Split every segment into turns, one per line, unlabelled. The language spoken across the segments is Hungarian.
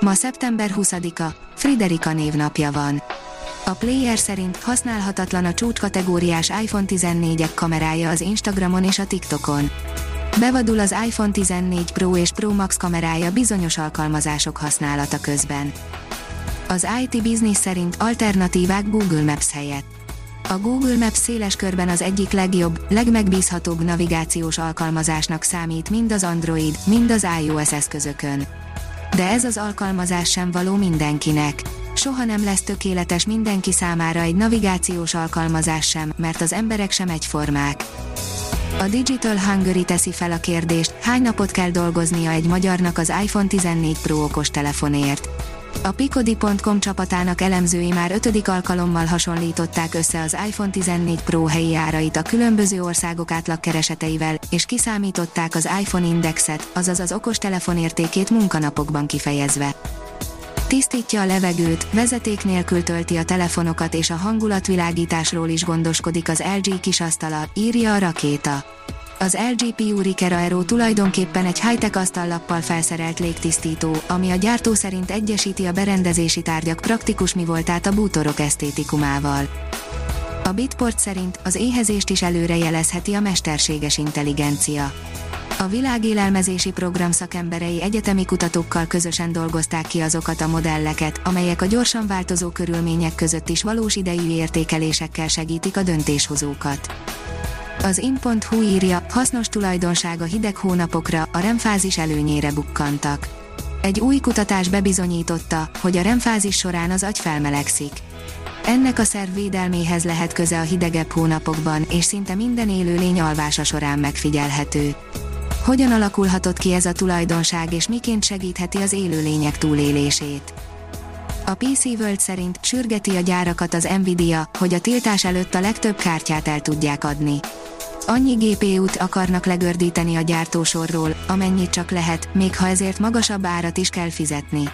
Ma szeptember 20-a, Friderika névnapja van. A Player szerint használhatatlan a csúcskategóriás iPhone 14-ek kamerája az Instagramon és a TikTokon. Bevadul az iPhone 14 Pro és Pro Max kamerája bizonyos alkalmazások használata közben. Az IT Business szerint alternatívák Google Maps helyett. A Google Maps széles körben az egyik legjobb, legmegbízhatóbb navigációs alkalmazásnak számít mind az Android, mind az iOS eszközökön. De ez az alkalmazás sem való mindenkinek. Soha nem lesz tökéletes mindenki számára egy navigációs alkalmazás sem, mert az emberek sem egyformák. A Digital Hungary teszi fel a kérdést, hány napot kell dolgoznia egy magyarnak az iPhone 14 Pro okostelefonért. A Picodi.com csapatának elemzői már ötödik alkalommal hasonlították össze az iPhone 14 Pro helyi árait a különböző országok átlagkereseteivel, és kiszámították az iPhone indexet, azaz az okostelefon értékét munkanapokban kifejezve. Tisztítja a levegőt, vezeték nélkül tölti a telefonokat és a hangulatvilágításról is gondoskodik az LG kisasztala, írja a rakéta. Az LG Puricera Aero tulajdonképpen egy high-tech asztallappal felszerelt légtisztító, ami a gyártó szerint egyesíti a berendezési tárgyak praktikus mi voltát a bútorok esztétikumával. A Bitport szerint az éhezést is előrejelezheti a mesterséges intelligencia. A világélelmezési program szakemberei egyetemi kutatókkal közösen dolgozták ki azokat a modelleket, amelyek a gyorsan változó körülmények között is valós idejű értékelésekkel segítik a döntéshozókat. Az in.hu írja, hasznos tulajdonsága hideg hónapokra, a remfázis előnyére bukkantak. Egy új kutatás bebizonyította, hogy a remfázis során az agy felmelegszik. Ennek a szerv védelméhez lehet köze a hidegebb hónapokban, és szinte minden élőlény alvása során megfigyelhető. Hogyan alakulhatott ki ez a tulajdonság és miként segítheti az élőlények túlélését? A PC World szerint sürgeti a gyárakat az Nvidia, hogy a tiltás előtt a legtöbb kártyát el tudják adni. Annyi GPU-t akarnak legördíteni a gyártósorról, amennyit csak lehet, még ha ezért magasabb árat is kell fizetni.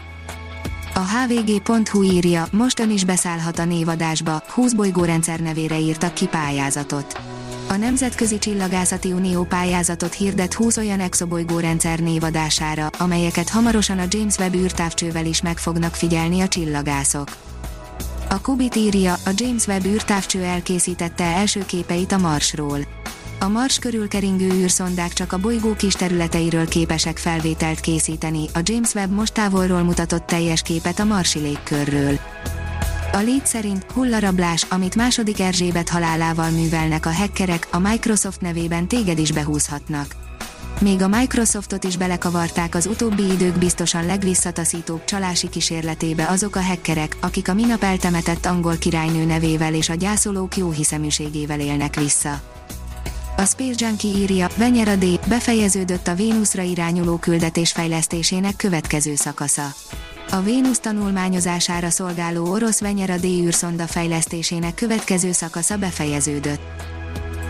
A hvg.hu írja, most ön is beszállhat a névadásba, 20 bolygórendszer nevére írtak ki pályázatot. A Nemzetközi Csillagászati Unió pályázatot hirdet 20 olyan exobolygórendszer névadására, amelyeket hamarosan a James Webb űrtávcsővel is meg fognak figyelni a csillagászok. A Kubit írja, a James Webb űrtávcső elkészítette első képeit a Marsról. A Mars körül keringő űrszondák csak a bolygó kis területeiről képesek felvételt készíteni, a James Webb most távolról mutatott teljes képet a marsi légkörről. A Lead szerint hullarablás, amit második Erzsébet halálával művelnek a hackerek, a Microsoft nevében téged is behúzhatnak. Még a Microsoftot is belekavarták az utóbbi idők biztosan legvisszataszítóbb csalási kísérletébe azok a hackerek, akik a minap eltemetett angol királynő nevével és a gyászolók jó hiszeműségével élnek vissza. A Space Junkie írja, Venyera D. befejeződött a Vénuszra irányuló küldetés fejlesztésének következő szakasza. A Vénusz tanulmányozására szolgáló orosz Venyera D űrszonda fejlesztésének következő szakasza befejeződött.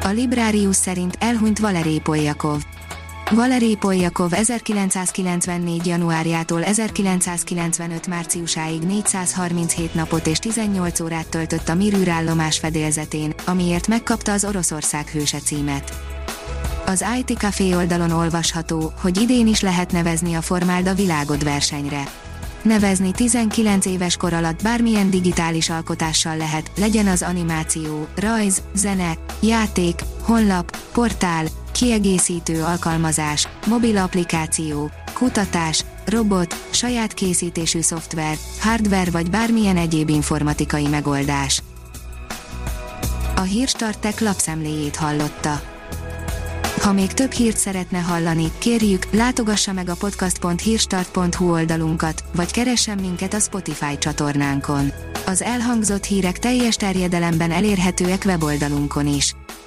A Librarius szerint elhunyt Valerij Poljakov. Valerij Poljakov 1994. januárjától 1995. márciusáig 437 napot és 18 órát töltött a Mir űrállomás fedélzetén, amiért megkapta az Oroszország hőse címet. Az IT Café oldalon olvasható, hogy idén is lehet nevezni a Formáld a világod versenyre nevezni 19 éves kor alatt bármilyen digitális alkotással lehet, legyen az animáció, rajz, zene, játék, honlap, portál, kiegészítő alkalmazás, mobil applikáció, kutatás, robot, saját készítésű szoftver, hardware vagy bármilyen egyéb informatikai megoldás. A Hírstartek lapszemléjét hallotta. Ha még több hírt szeretne hallani, kérjük, látogassa meg a podcast.hírstart.hu oldalunkat, vagy keressen minket a Spotify csatornánkon. Az elhangzott hírek teljes terjedelemben elérhetőek weboldalunkon is.